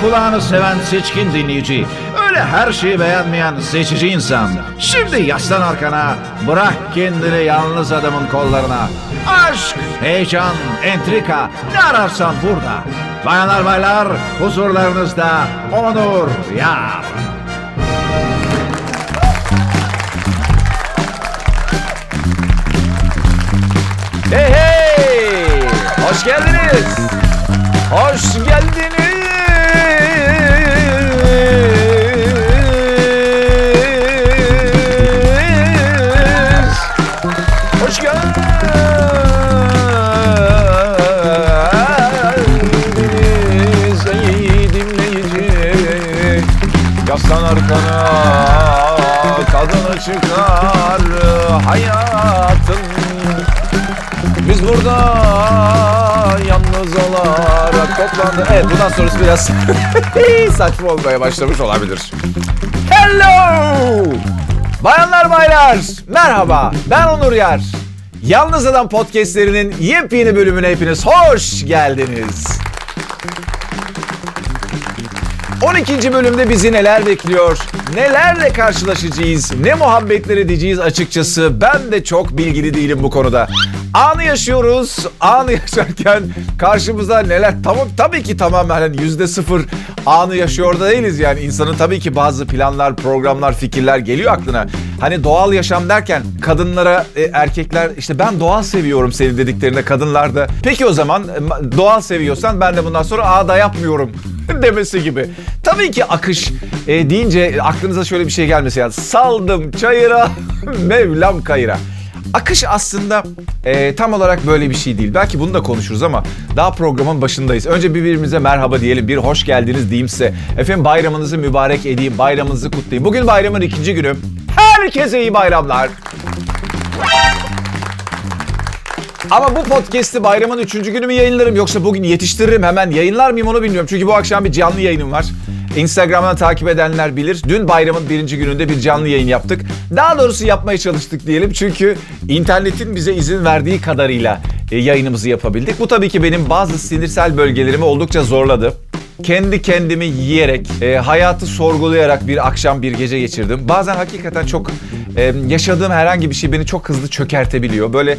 kulağını seven seçkin dinleyici, öyle her şeyi beğenmeyen seçici insan. Şimdi yaslan arkana, bırak kendini yalnız adamın kollarına. Aşk, heyecan, entrika, ne ararsan burada. Bayanlar baylar, huzurlarınızda Onur Yar. Hey hey! Hoş geldiniz. Hoş geldiniz. Çıkar hayatın biz burada yalnız olarak toplandık. Evet bundan sonrası biraz saçma olmaya başlamış olabilir. Hello! Bayanlar baylar merhaba ben Onur Yar. Yalnız Adam podcastlerinin yepyeni bölümüne hepiniz hoş geldiniz. 12. bölümde bizi neler bekliyor? Nelerle karşılaşacağız? Ne muhabbetler edeceğiz açıkçası? Ben de çok bilgili değilim bu konuda. Anı yaşıyoruz. Anı yaşarken karşımıza neler? Tamam tabii ki tamamen hani yüzde sıfır anı yaşıyor da değiliz yani. insanın tabii ki bazı planlar, programlar, fikirler geliyor aklına. Hani doğal yaşam derken kadınlara, e, erkekler işte ben doğal seviyorum senin dediklerine kadınlar da. Peki o zaman e, doğal seviyorsan ben de bundan sonra ağda yapmıyorum demesi gibi. Tabii ki akış e, deyince aklınıza şöyle bir şey gelmesi yani saldım çayıra Mevlam kayıra. Akış aslında e, tam olarak böyle bir şey değil. Belki bunu da konuşuruz ama daha programın başındayız. Önce birbirimize merhaba diyelim, bir hoş geldiniz diyeyim size. Efendim bayramınızı mübarek edeyim, bayramınızı kutlayayım. Bugün bayramın ikinci günü. Herkese iyi bayramlar. Ama bu podcast'i bayramın üçüncü günü mü yayınlarım yoksa bugün yetiştiririm hemen yayınlar mıyım onu bilmiyorum. Çünkü bu akşam bir canlı yayınım var. Instagram'dan takip edenler bilir. Dün bayramın birinci gününde bir canlı yayın yaptık. Daha doğrusu yapmaya çalıştık diyelim. Çünkü internetin bize izin verdiği kadarıyla e, yayınımızı yapabildik. Bu tabii ki benim bazı sinirsel bölgelerimi oldukça zorladı kendi kendimi yiyerek, e, hayatı sorgulayarak bir akşam bir gece geçirdim. Bazen hakikaten çok e, yaşadığım herhangi bir şey beni çok hızlı çökertebiliyor. Böyle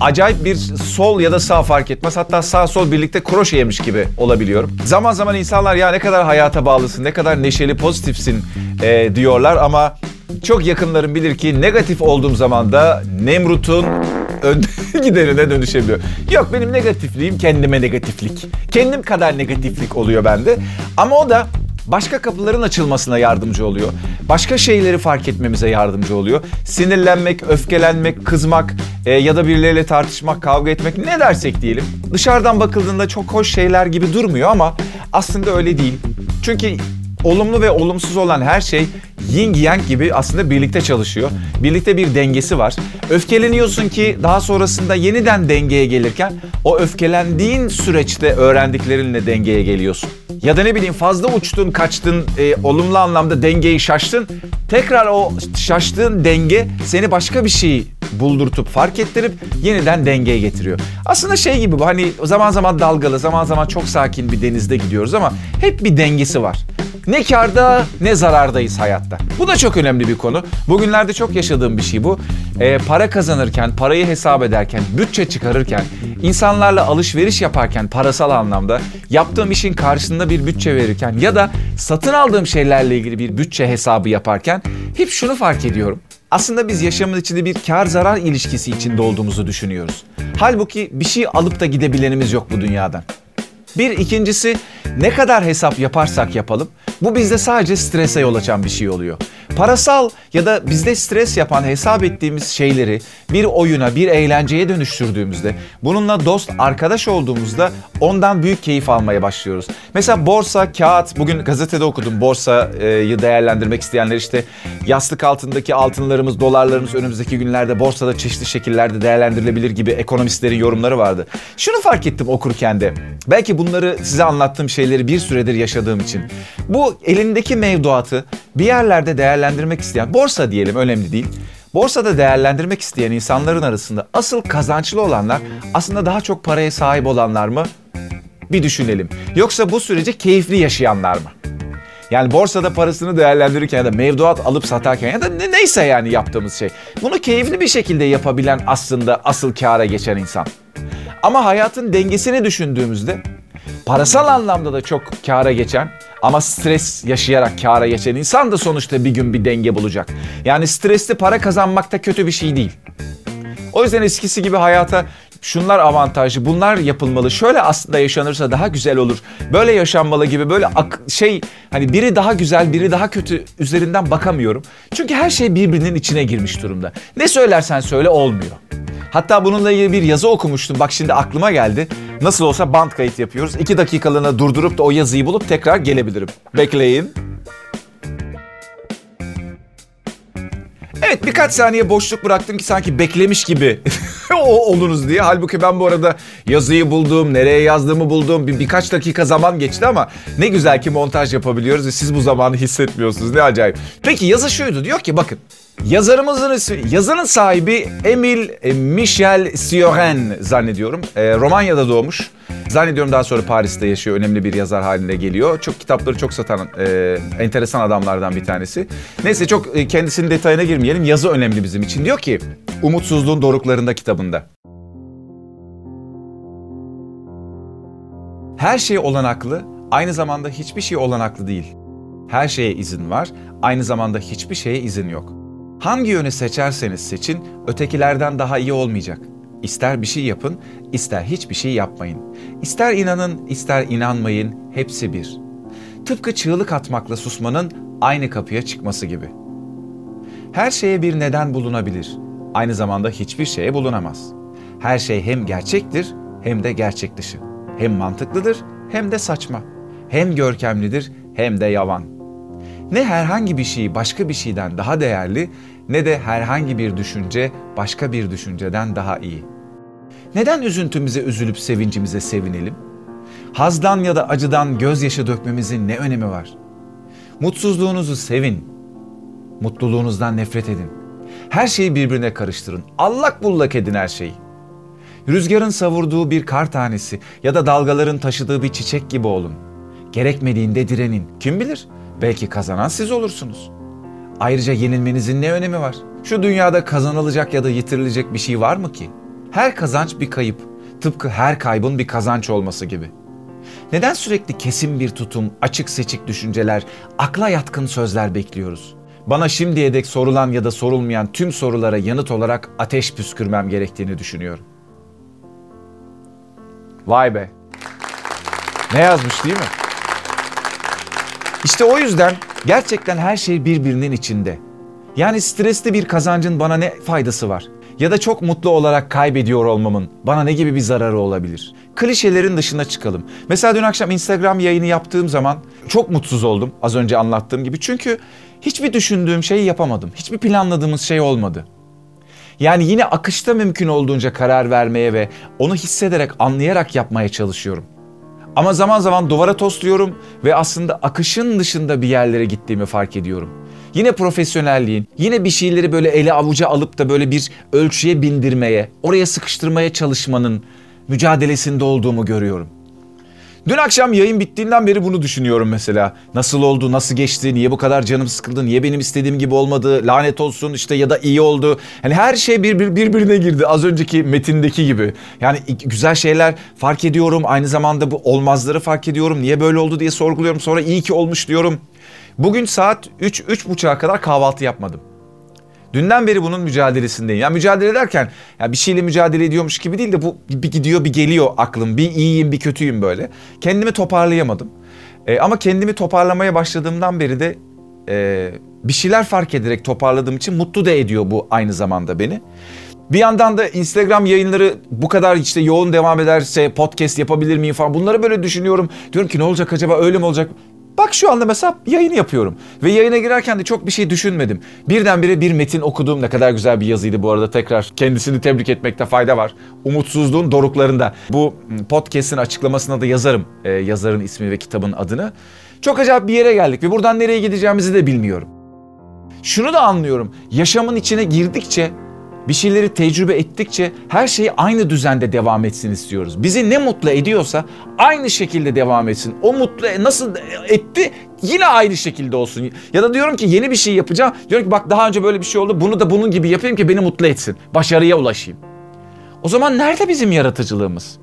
acayip bir sol ya da sağ fark etmez. Hatta sağ sol birlikte kroşe yemiş gibi olabiliyorum. Zaman zaman insanlar ya ne kadar hayata bağlısın, ne kadar neşeli, pozitifsin e, diyorlar ama çok yakınlarım bilir ki negatif olduğum zaman da Nemrut'un önde giderine dönüşebiliyor. Yok benim negatifliğim kendime negatiflik. Kendim kadar negatiflik oluyor bende. Ama o da başka kapıların açılmasına yardımcı oluyor. Başka şeyleri fark etmemize yardımcı oluyor. Sinirlenmek, öfkelenmek, kızmak e, ya da birileriyle tartışmak, kavga etmek ne dersek diyelim. Dışarıdan bakıldığında çok hoş şeyler gibi durmuyor ama aslında öyle değil. Çünkü olumlu ve olumsuz olan her şey yin yang gibi aslında birlikte çalışıyor. Birlikte bir dengesi var. Öfkeleniyorsun ki daha sonrasında yeniden dengeye gelirken o öfkelendiğin süreçte öğrendiklerinle dengeye geliyorsun. Ya da ne bileyim fazla uçtun, kaçtın, e, olumlu anlamda dengeyi şaştın. Tekrar o şaştığın denge seni başka bir şey buldurtup fark ettirip yeniden dengeye getiriyor. Aslında şey gibi bu hani zaman zaman dalgalı, zaman zaman çok sakin bir denizde gidiyoruz ama hep bir dengesi var. Ne karda ne zarardayız hayatta. Bu da çok önemli bir konu. Bugünlerde çok yaşadığım bir şey bu. Ee, para kazanırken, parayı hesap ederken, bütçe çıkarırken, insanlarla alışveriş yaparken parasal anlamda yaptığım işin karşısında bir bütçe verirken ya da satın aldığım şeylerle ilgili bir bütçe hesabı yaparken hep şunu fark ediyorum. Aslında biz yaşamın içinde bir kar zarar ilişkisi içinde olduğumuzu düşünüyoruz. Halbuki bir şey alıp da gidebilenimiz yok bu dünyadan. Bir ikincisi ne kadar hesap yaparsak yapalım bu bizde sadece strese yol açan bir şey oluyor. Parasal ya da bizde stres yapan hesap ettiğimiz şeyleri bir oyuna, bir eğlenceye dönüştürdüğümüzde, bununla dost, arkadaş olduğumuzda ondan büyük keyif almaya başlıyoruz. Mesela borsa, kağıt, bugün gazetede okudum borsayı değerlendirmek isteyenler işte yastık altındaki altınlarımız, dolarlarımız önümüzdeki günlerde borsada çeşitli şekillerde değerlendirilebilir gibi ekonomistlerin yorumları vardı. Şunu fark ettim okurken de. Belki bunları size anlattığım şeyleri bir süredir yaşadığım için. Bu elindeki mevduatı bir yerlerde değerlendirmek isteyen, borsa diyelim önemli değil. Borsada değerlendirmek isteyen insanların arasında asıl kazançlı olanlar aslında daha çok paraya sahip olanlar mı? Bir düşünelim. Yoksa bu süreci keyifli yaşayanlar mı? Yani borsada parasını değerlendirirken ya da mevduat alıp satarken ya da ne, neyse yani yaptığımız şey. Bunu keyifli bir şekilde yapabilen aslında asıl kâra geçen insan. Ama hayatın dengesini düşündüğümüzde parasal anlamda da çok kâra geçen ama stres yaşayarak kâra geçen insan da sonuçta bir gün bir denge bulacak. Yani stresli para kazanmak da kötü bir şey değil. O yüzden eskisi gibi hayata şunlar avantajlı, bunlar yapılmalı. Şöyle aslında yaşanırsa daha güzel olur. Böyle yaşanmalı gibi böyle şey hani biri daha güzel, biri daha kötü üzerinden bakamıyorum. Çünkü her şey birbirinin içine girmiş durumda. Ne söylersen söyle olmuyor. Hatta bununla ilgili bir yazı okumuştum. Bak şimdi aklıma geldi. Nasıl olsa band kayıt yapıyoruz. İki dakikalığına durdurup da o yazıyı bulup tekrar gelebilirim. Bekleyin. Evet birkaç saniye boşluk bıraktım ki sanki beklemiş gibi o oluruz diye. Halbuki ben bu arada yazıyı buldum, nereye yazdığımı buldum. Bir, birkaç dakika zaman geçti ama ne güzel ki montaj yapabiliyoruz ve siz bu zamanı hissetmiyorsunuz. Ne acayip. Peki yazı şuydu diyor ki bakın. Yazarımızın ismi, yazının sahibi Emil e, Michel Sioren zannediyorum. E, Romanya'da doğmuş. Zannediyorum daha sonra Paris'te yaşıyor. Önemli bir yazar haline geliyor. Çok kitapları çok satan e, enteresan adamlardan bir tanesi. Neyse çok e, kendisinin detayına girmeyelim. Yazı önemli bizim için. Diyor ki Umutsuzluğun Doruklarında kitabında. Her şey olanaklı, aynı zamanda hiçbir şey olanaklı değil. Her şeye izin var, aynı zamanda hiçbir şeye izin yok. Hangi yönü seçerseniz seçin, ötekilerden daha iyi olmayacak. İster bir şey yapın, ister hiçbir şey yapmayın. İster inanın, ister inanmayın, hepsi bir. Tıpkı çığlık atmakla susmanın aynı kapıya çıkması gibi. Her şeye bir neden bulunabilir. Aynı zamanda hiçbir şeye bulunamaz. Her şey hem gerçektir hem de gerçek dışı. Hem mantıklıdır hem de saçma. Hem görkemlidir hem de yavan. Ne herhangi bir şey başka bir şeyden daha değerli ne de herhangi bir düşünce başka bir düşünceden daha iyi. Neden üzüntümüze üzülüp sevincimize sevinelim? Hazdan ya da acıdan gözyaşı dökmemizin ne önemi var? Mutsuzluğunuzu sevin. Mutluluğunuzdan nefret edin. Her şeyi birbirine karıştırın. Allak bullak edin her şeyi. Rüzgarın savurduğu bir kar tanesi ya da dalgaların taşıdığı bir çiçek gibi olun. Gerekmediğinde direnin. Kim bilir? Belki kazanan siz olursunuz. Ayrıca yenilmenizin ne önemi var? Şu dünyada kazanılacak ya da yitirilecek bir şey var mı ki? Her kazanç bir kayıp. Tıpkı her kaybın bir kazanç olması gibi. Neden sürekli kesin bir tutum, açık seçik düşünceler, akla yatkın sözler bekliyoruz? Bana şimdiye dek sorulan ya da sorulmayan tüm sorulara yanıt olarak ateş püskürmem gerektiğini düşünüyorum. Vay be. Ne yazmış değil mi? İşte o yüzden gerçekten her şey birbirinin içinde. Yani stresli bir kazancın bana ne faydası var? Ya da çok mutlu olarak kaybediyor olmamın bana ne gibi bir zararı olabilir? Klişelerin dışına çıkalım. Mesela dün akşam Instagram yayını yaptığım zaman çok mutsuz oldum az önce anlattığım gibi. Çünkü hiçbir düşündüğüm şeyi yapamadım. Hiçbir planladığımız şey olmadı. Yani yine akışta mümkün olduğunca karar vermeye ve onu hissederek, anlayarak yapmaya çalışıyorum. Ama zaman zaman duvara tosluyorum ve aslında akışın dışında bir yerlere gittiğimi fark ediyorum. Yine profesyonelliğin, yine bir şeyleri böyle ele avuca alıp da böyle bir ölçüye bindirmeye, oraya sıkıştırmaya çalışmanın mücadelesinde olduğumu görüyorum. Dün akşam yayın bittiğinden beri bunu düşünüyorum mesela. Nasıl oldu, nasıl geçti, niye bu kadar canım sıkıldı, niye benim istediğim gibi olmadı, lanet olsun işte ya da iyi oldu. Hani her şey bir, bir, birbirine girdi az önceki metindeki gibi. Yani güzel şeyler fark ediyorum, aynı zamanda bu olmazları fark ediyorum. Niye böyle oldu diye sorguluyorum, sonra iyi ki olmuş diyorum. Bugün saat 3-3.30'a kadar kahvaltı yapmadım. Dünden beri bunun mücadelesindeyim. Yani mücadele ederken ya bir şeyle mücadele ediyormuş gibi değil de bu bir gidiyor bir geliyor aklım. Bir iyiyim bir kötüyüm böyle. Kendimi toparlayamadım. E, ama kendimi toparlamaya başladığımdan beri de e, bir şeyler fark ederek toparladığım için mutlu da ediyor bu aynı zamanda beni. Bir yandan da Instagram yayınları bu kadar işte yoğun devam ederse podcast yapabilir miyim falan bunları böyle düşünüyorum. Diyorum ki ne olacak acaba öyle mi olacak? Bak şu anda mesela yayını yapıyorum. Ve yayına girerken de çok bir şey düşünmedim. Birdenbire bir metin okudum. Ne kadar güzel bir yazıydı bu arada. Tekrar kendisini tebrik etmekte fayda var. Umutsuzluğun doruklarında. Bu podcast'in açıklamasına da yazarım. Ee, yazarın ismi ve kitabın adını. Çok acayip bir yere geldik ve buradan nereye gideceğimizi de bilmiyorum. Şunu da anlıyorum. Yaşamın içine girdikçe bir şeyleri tecrübe ettikçe her şey aynı düzende devam etsin istiyoruz. Bizi ne mutlu ediyorsa aynı şekilde devam etsin. O mutlu nasıl etti yine aynı şekilde olsun. Ya da diyorum ki yeni bir şey yapacağım. Diyorum ki bak daha önce böyle bir şey oldu. Bunu da bunun gibi yapayım ki beni mutlu etsin. Başarıya ulaşayım. O zaman nerede bizim yaratıcılığımız?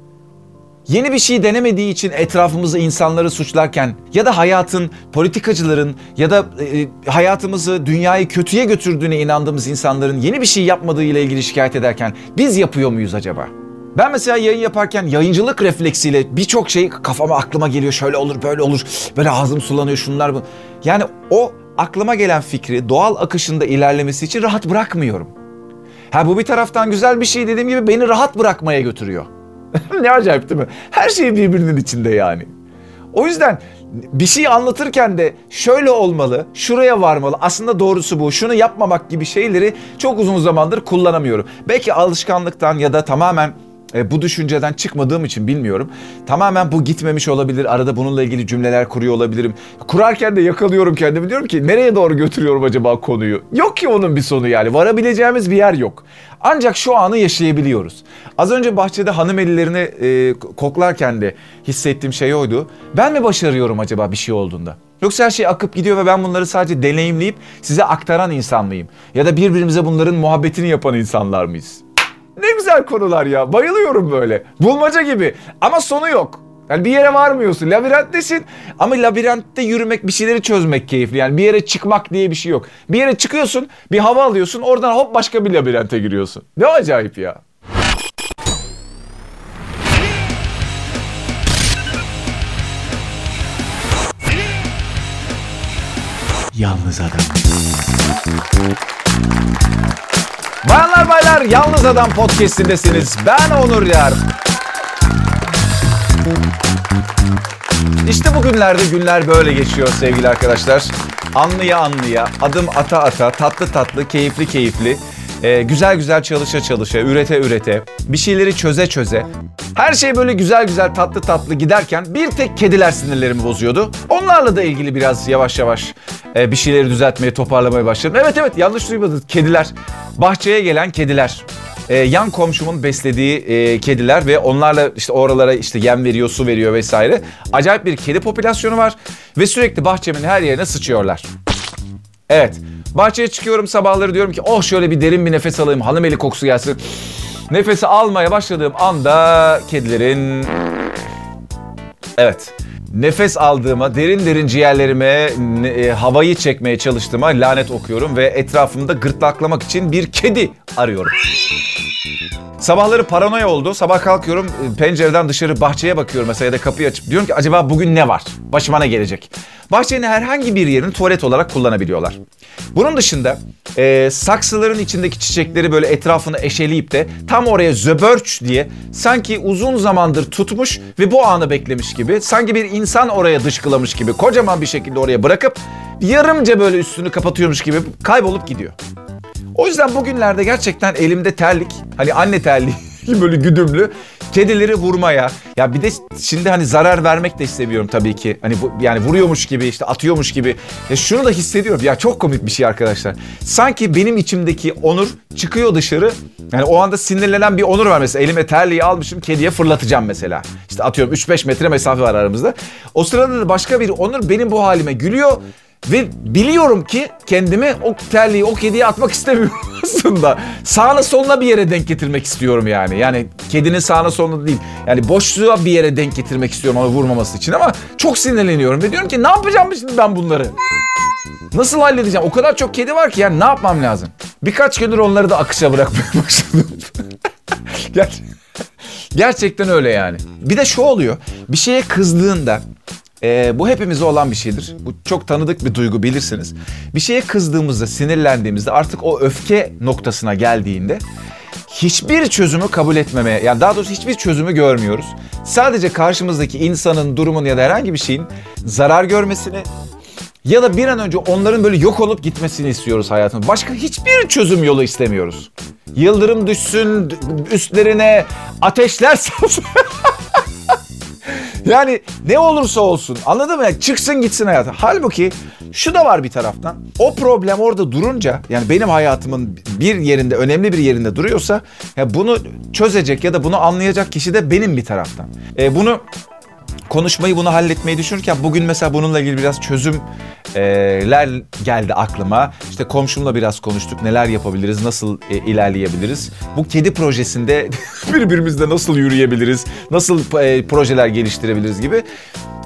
Yeni bir şey denemediği için etrafımızı insanları suçlarken ya da hayatın, politikacıların ya da e, hayatımızı dünyayı kötüye götürdüğüne inandığımız insanların yeni bir şey yapmadığı ile ilgili şikayet ederken biz yapıyor muyuz acaba? Ben mesela yayın yaparken yayıncılık refleksiyle birçok şey kafama aklıma geliyor. Şöyle olur, böyle olur. Böyle ağzım sulanıyor şunlar bu. Yani o aklıma gelen fikri doğal akışında ilerlemesi için rahat bırakmıyorum. Ha bu bir taraftan güzel bir şey dediğim gibi beni rahat bırakmaya götürüyor. ne acayip değil mi? Her şey birbirinin içinde yani. O yüzden bir şey anlatırken de şöyle olmalı, şuraya varmalı. Aslında doğrusu bu. Şunu yapmamak gibi şeyleri çok uzun zamandır kullanamıyorum. Belki alışkanlıktan ya da tamamen e, bu düşünceden çıkmadığım için bilmiyorum. Tamamen bu gitmemiş olabilir. Arada bununla ilgili cümleler kuruyor olabilirim. Kurarken de yakalıyorum kendimi. Diyorum ki nereye doğru götürüyorum acaba konuyu? Yok ki onun bir sonu yani. Varabileceğimiz bir yer yok. Ancak şu anı yaşayabiliyoruz. Az önce bahçede hanım ellerini e, koklarken de hissettiğim şey oydu. Ben mi başarıyorum acaba bir şey olduğunda? Yoksa her şey akıp gidiyor ve ben bunları sadece deneyimleyip size aktaran insan mıyım? Ya da birbirimize bunların muhabbetini yapan insanlar mıyız? Güzel konular ya. Bayılıyorum böyle. Bulmaca gibi. Ama sonu yok. Yani bir yere varmıyorsun. Labirenttesin ama labirentte yürümek, bir şeyleri çözmek keyifli. Yani bir yere çıkmak diye bir şey yok. Bir yere çıkıyorsun, bir hava alıyorsun, oradan hop başka bir labirente giriyorsun. Ne acayip ya. Yalnız adam. Bayanlar baylar Yalnız Adam podcast'indesiniz. Ben Onur Yar. İşte bugünlerde günler böyle geçiyor sevgili arkadaşlar. Anlıya anlıya, adım ata ata, tatlı tatlı, keyifli keyifli, e, güzel güzel çalışa çalışa, ürete ürete, bir şeyleri çöze çöze. Her şey böyle güzel güzel tatlı tatlı giderken bir tek kediler sinirlerimi bozuyordu. Onlarla da ilgili biraz yavaş yavaş e, bir şeyleri düzeltmeye, toparlamaya başladım. Evet evet yanlış duymadınız. Kediler. Bahçeye gelen kediler. E, yan komşumun beslediği e, kediler ve onlarla işte oralara işte yem veriyor, su veriyor vesaire. Acayip bir kedi popülasyonu var ve sürekli bahçemin her yerine sıçıyorlar. Evet. Bahçeye çıkıyorum sabahları diyorum ki oh şöyle bir derin bir nefes alayım hanım eli kokusu gelsin. Nefesi almaya başladığım anda kedilerin... Evet. Nefes aldığıma, derin derin ciğerlerime e, havayı çekmeye çalıştığıma lanet okuyorum ve etrafımda gırtlaklamak için bir kedi arıyorum. Sabahları paranoya oldu. Sabah kalkıyorum e, pencereden dışarı bahçeye bakıyorum mesela ya da kapıyı açıp diyorum ki acaba bugün ne var? Başıma ne gelecek? Bahçenin herhangi bir yerini tuvalet olarak kullanabiliyorlar. Bunun dışında e, saksıların içindeki çiçekleri böyle etrafını eşeleyip de tam oraya zöbörç diye sanki uzun zamandır tutmuş ve bu anı beklemiş gibi sanki bir insan oraya dışkılamış gibi kocaman bir şekilde oraya bırakıp yarımca böyle üstünü kapatıyormuş gibi kaybolup gidiyor. O yüzden bugünlerde gerçekten elimde terlik, hani anne terliği böyle güdümlü kedileri vurmaya. Ya bir de şimdi hani zarar vermek de istemiyorum tabii ki. Hani bu, yani vuruyormuş gibi işte atıyormuş gibi. Ya şunu da hissediyorum. Ya çok komik bir şey arkadaşlar. Sanki benim içimdeki onur çıkıyor dışarı. Yani o anda sinirlenen bir onur var mesela. Elime terliği almışım kediye fırlatacağım mesela. İşte atıyorum 3-5 metre mesafe var aramızda. O sırada da başka bir onur benim bu halime gülüyor. Ve biliyorum ki kendimi o terliği o kediye atmak istemiyorum aslında. Sağına soluna bir yere denk getirmek istiyorum yani. Yani kedinin sağına soluna değil. Yani boşluğa bir yere denk getirmek istiyorum onu vurmaması için ama çok sinirleniyorum. Ve diyorum ki ne yapacağım şimdi ben bunları? Nasıl halledeceğim? O kadar çok kedi var ki yani ne yapmam lazım? Birkaç gündür onları da akışa bırakmaya başladım. Ger Gerçekten öyle yani. Bir de şu oluyor. Bir şeye kızdığında e, bu hepimize olan bir şeydir. Bu çok tanıdık bir duygu bilirsiniz. Bir şeye kızdığımızda, sinirlendiğimizde artık o öfke noktasına geldiğinde hiçbir çözümü kabul etmemeye, yani daha doğrusu hiçbir çözümü görmüyoruz. Sadece karşımızdaki insanın, durumun ya da herhangi bir şeyin zarar görmesini ya da bir an önce onların böyle yok olup gitmesini istiyoruz hayatımızda. Başka hiçbir çözüm yolu istemiyoruz. Yıldırım düşsün üstlerine, ateşler. Yani ne olursa olsun anladın mı? Yani çıksın gitsin hayatı. Halbuki şu da var bir taraftan. O problem orada durunca yani benim hayatımın bir yerinde önemli bir yerinde duruyorsa ya bunu çözecek ya da bunu anlayacak kişi de benim bir taraftan. E, bunu konuşmayı bunu halletmeyi düşünürken bugün mesela bununla ilgili biraz çözümler geldi aklıma. İşte komşumla biraz konuştuk. Neler yapabiliriz, nasıl e, ilerleyebiliriz? Bu kedi projesinde birbirimizle nasıl yürüyebiliriz, nasıl e, projeler geliştirebiliriz gibi.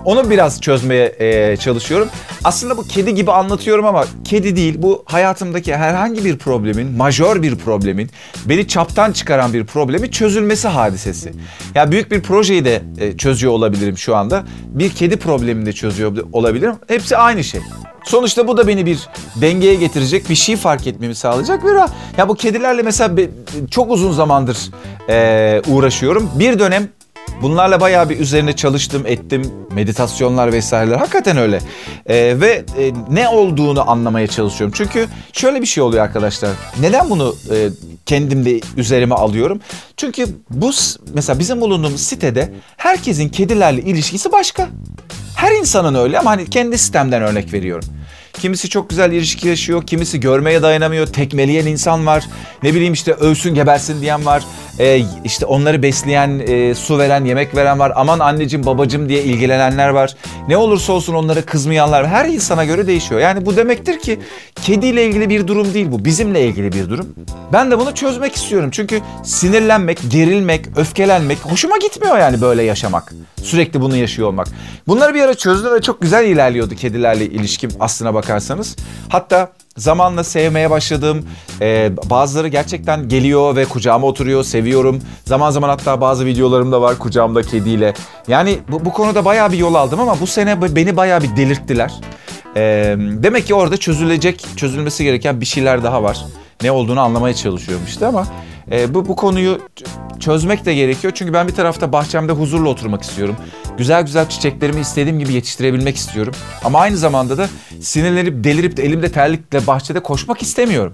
Onu biraz çözmeye e, çalışıyorum. Aslında bu kedi gibi anlatıyorum ama kedi değil. Bu hayatımdaki herhangi bir problemin, majör bir problemin, beni çaptan çıkaran bir problemi çözülmesi hadisesi. Ya büyük bir projeyi de e, çözüyor olabilirim şu anda. Bir kedi problemini de çözüyor olabilirim. Hepsi aynı şey. Sonuçta bu da beni bir dengeye getirecek bir şey fark etmemi sağlayacak. Ve ya bu kedilerle mesela çok uzun zamandır e, uğraşıyorum. Bir dönem Bunlarla bayağı bir üzerine çalıştım, ettim. Meditasyonlar vesaireler. Hakikaten öyle. Ee, ve e, ne olduğunu anlamaya çalışıyorum. Çünkü şöyle bir şey oluyor arkadaşlar. Neden bunu e, kendimde üzerime alıyorum? Çünkü bu mesela bizim bulunduğumuz sitede herkesin kedilerle ilişkisi başka. Her insanın öyle ama hani kendi sistemden örnek veriyorum. Kimisi çok güzel ilişki yaşıyor, kimisi görmeye dayanamıyor, tekmeleyen insan var. Ne bileyim işte ölsün gebersin diyen var. Ee, işte onları besleyen, e, su veren, yemek veren var. Aman anneciğim babacığım diye ilgilenenler var. Ne olursa olsun onlara kızmayanlar var. Her insana göre değişiyor. Yani bu demektir ki kediyle ilgili bir durum değil bu. Bizimle ilgili bir durum. Ben de bunu çözmek istiyorum. Çünkü sinirlenmek, gerilmek, öfkelenmek hoşuma gitmiyor yani böyle yaşamak. Sürekli bunu yaşıyor olmak. Bunları bir ara çözdüm ve çok güzel ilerliyordu kedilerle ilişkim aslına bakarsanız. Hatta zamanla sevmeye başladım. Ee, bazıları gerçekten geliyor ve kucağıma oturuyor, seviyorum. Zaman zaman hatta bazı videolarım da var kucağımda kediyle. Yani bu, bu konuda bayağı bir yol aldım ama bu sene beni bayağı bir delirttiler. Ee, demek ki orada çözülecek, çözülmesi gereken bir şeyler daha var. Ne olduğunu anlamaya çalışıyorum işte ama e, bu, bu konuyu çözmek de gerekiyor. Çünkü ben bir tarafta bahçemde huzurla oturmak istiyorum. Güzel güzel çiçeklerimi istediğim gibi yetiştirebilmek istiyorum. Ama aynı zamanda da sinirlenip delirip de elimde terlikle bahçede koşmak istemiyorum.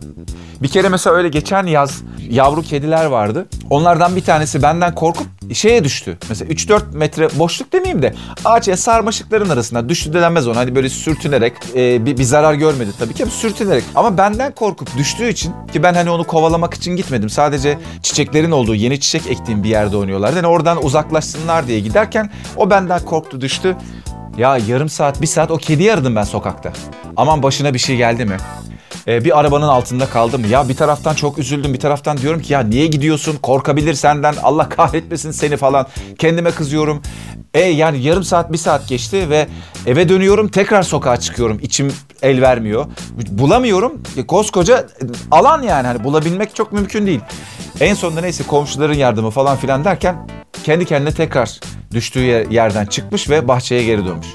Bir kere mesela öyle geçen yaz yavru kediler vardı. Onlardan bir tanesi benden korkup şeye düştü. Mesela 3-4 metre boşluk demeyeyim de ağaç sarmaşıkların arasında düştü denmez ona. Hani böyle sürtünerek e, bir, bir zarar görmedi tabii ki ama sürtünerek. Ama benden korkup düştüğü için ki ben hani onu kovalamak için gitmedim. Sadece çiçeklerin olduğu yeni çiçek ektiğim bir yerde oynuyorlardı. Yani oradan uzaklaşsınlar diye giderken o benden korktu düştü. Ya yarım saat, bir saat o kediyi aradım ben sokakta. Aman başına bir şey geldi mi? Ee, bir arabanın altında kaldım. Ya bir taraftan çok üzüldüm, bir taraftan diyorum ki ya niye gidiyorsun? Korkabilir senden. Allah kahretmesin seni falan. Kendime kızıyorum. E yani yarım saat, bir saat geçti ve eve dönüyorum. Tekrar sokağa çıkıyorum. İçim el vermiyor. Bulamıyorum. E, koskoca alan yani. Hani bulabilmek çok mümkün değil. En sonunda neyse komşuların yardımı falan filan derken kendi kendine tekrar düştüğü yerden çıkmış ve bahçeye geri dönmüş.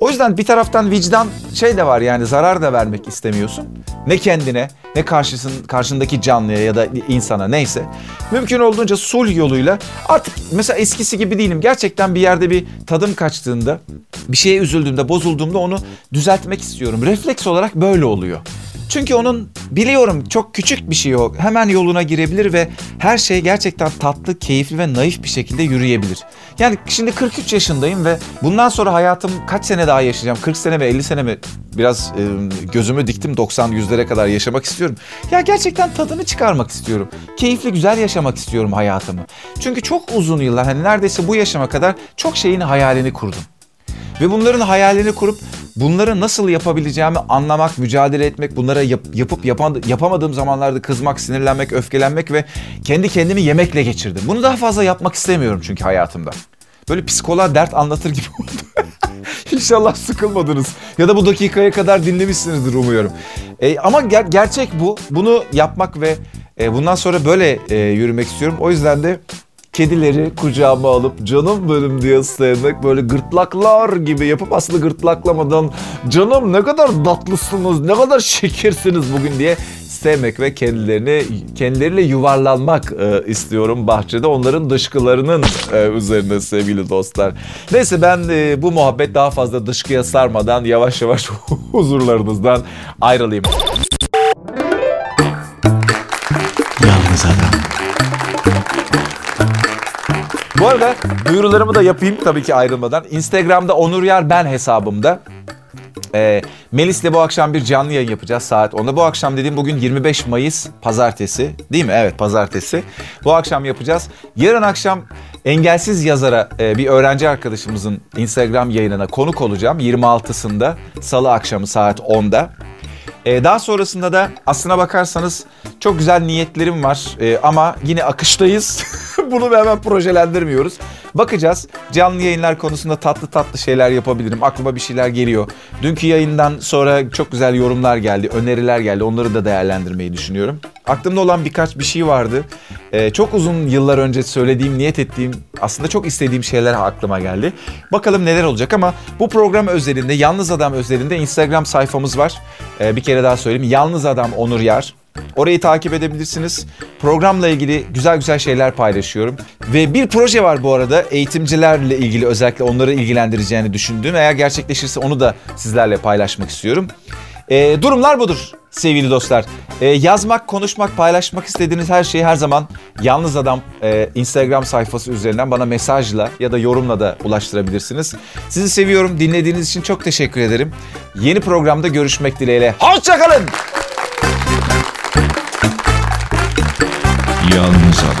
O yüzden bir taraftan vicdan şey de var yani zarar da vermek istemiyorsun. Ne kendine ne karşısın, karşındaki canlıya ya da insana neyse. Mümkün olduğunca sulh yoluyla artık mesela eskisi gibi değilim. Gerçekten bir yerde bir tadım kaçtığında, bir şeye üzüldüğümde, bozulduğumda onu düzeltmek istiyorum. Refleks olarak böyle oluyor. Çünkü onun biliyorum çok küçük bir şey o. Hemen yoluna girebilir ve her şey gerçekten tatlı, keyifli ve naif bir şekilde yürüyebilir. Yani şimdi 43 yaşındayım ve bundan sonra hayatım kaç sene daha yaşayacağım? 40 sene mi 50 sene mi? Biraz e, gözümü diktim 90 yüzlere kadar yaşamak istiyorum. Ya gerçekten tadını çıkarmak istiyorum. Keyifli güzel yaşamak istiyorum hayatımı. Çünkü çok uzun yıllar hani neredeyse bu yaşama kadar çok şeyin hayalini kurdum. Ve bunların hayalini kurup bunları nasıl yapabileceğimi anlamak, mücadele etmek, bunlara yap, yapıp yapan, yapamadığım zamanlarda kızmak, sinirlenmek, öfkelenmek ve kendi kendimi yemekle geçirdim. Bunu daha fazla yapmak istemiyorum çünkü hayatımda. Böyle psikoloğa dert anlatır gibi oldu. İnşallah sıkılmadınız. Ya da bu dakikaya kadar dinlemişsinizdir umuyorum. E, ama ger- gerçek bu. Bunu yapmak ve e, bundan sonra böyle e, yürümek istiyorum. O yüzden de kedileri kucağıma alıp canım benim diye sevmek böyle gırtlaklar gibi yapıp aslında gırtlaklamadan canım ne kadar tatlısınız ne kadar şekersiniz bugün diye sevmek ve kendilerini kendileriyle yuvarlanmak e, istiyorum bahçede onların dışkılarının e, üzerine sevgili dostlar. Neyse ben e, bu muhabbet daha fazla dışkıya sarmadan yavaş yavaş huzurlarınızdan ayrılayım. Yalnız adam. Bu arada duyurularımı da yapayım tabii ki ayrılmadan. Instagram'da Onur Yer Ben hesabımda. Ee, Melis'le bu akşam bir canlı yayın yapacağız saat 10'da. Bu akşam dediğim bugün 25 Mayıs pazartesi değil mi? Evet pazartesi. Bu akşam yapacağız. Yarın akşam engelsiz yazara e, bir öğrenci arkadaşımızın Instagram yayınına konuk olacağım. 26'sında salı akşamı saat 10'da. Ee, daha sonrasında da aslına bakarsanız çok güzel niyetlerim var Ee, ama yine akıştayız. Bunu hemen projelendirmiyoruz. Bakacağız. Canlı yayınlar konusunda tatlı tatlı şeyler yapabilirim. Aklıma bir şeyler geliyor. Dünkü yayından sonra çok güzel yorumlar geldi, öneriler geldi. Onları da değerlendirmeyi düşünüyorum. Aklımda olan birkaç bir şey vardı. Ee, çok uzun yıllar önce söylediğim, niyet ettiğim, aslında çok istediğim şeyler aklıma geldi. Bakalım neler olacak ama bu program özelinde, Yalnız Adam özelinde Instagram sayfamız var. Ee, bir kere daha söyleyeyim. Yalnız Adam Onur Yar. Orayı takip edebilirsiniz. Programla ilgili güzel güzel şeyler paylaşıyorum. Ve bir proje var bu arada. Eğitimcilerle ilgili özellikle onları ilgilendireceğini düşündüğüm. Eğer gerçekleşirse onu da sizlerle paylaşmak istiyorum. Ee, durumlar budur sevgili dostlar. Ee, yazmak, konuşmak, paylaşmak istediğiniz her şeyi her zaman Yalnız Adam e, Instagram sayfası üzerinden bana mesajla ya da yorumla da ulaştırabilirsiniz. Sizi seviyorum. Dinlediğiniz için çok teşekkür ederim. Yeni programda görüşmek dileğiyle. Hoşçakalın. Yalnız.